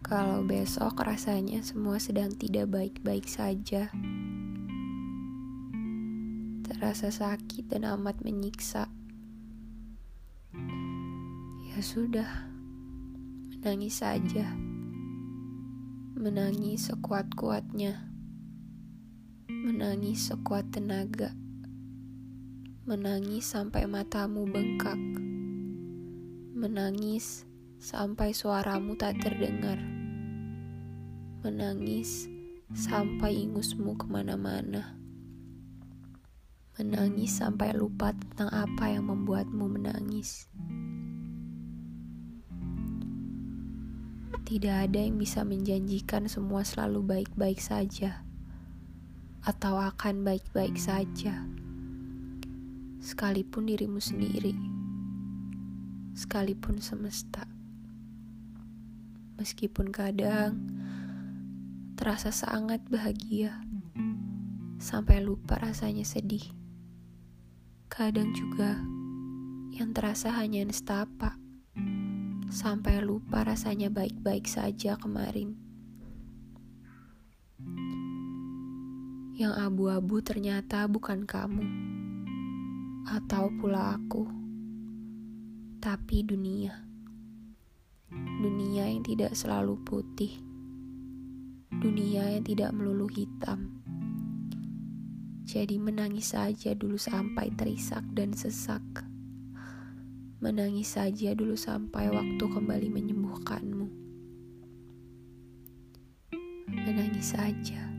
kalau besok rasanya semua sedang tidak baik-baik saja. Terasa sakit dan amat menyiksa. Ya sudah, menangis saja. Menangis sekuat-kuatnya. Menangis sekuat tenaga. Menangis sampai matamu bengkak. Menangis sampai suaramu tak terdengar. Menangis sampai ingusmu ke mana-mana. Menangis sampai lupa tentang apa yang membuatmu menangis. Tidak ada yang bisa menjanjikan semua selalu baik-baik saja, atau akan baik-baik saja, sekalipun dirimu sendiri, sekalipun semesta. Meskipun kadang terasa sangat bahagia, sampai lupa rasanya sedih. Kadang juga yang terasa hanya nestapa, sampai lupa rasanya baik-baik saja kemarin. Yang abu-abu ternyata bukan kamu, atau pula aku, tapi dunia dunia yang tidak selalu putih, dunia yang tidak melulu hitam. Jadi menangis saja dulu sampai terisak dan sesak. Menangis saja dulu sampai waktu kembali menyembuhkanmu. Menangis saja.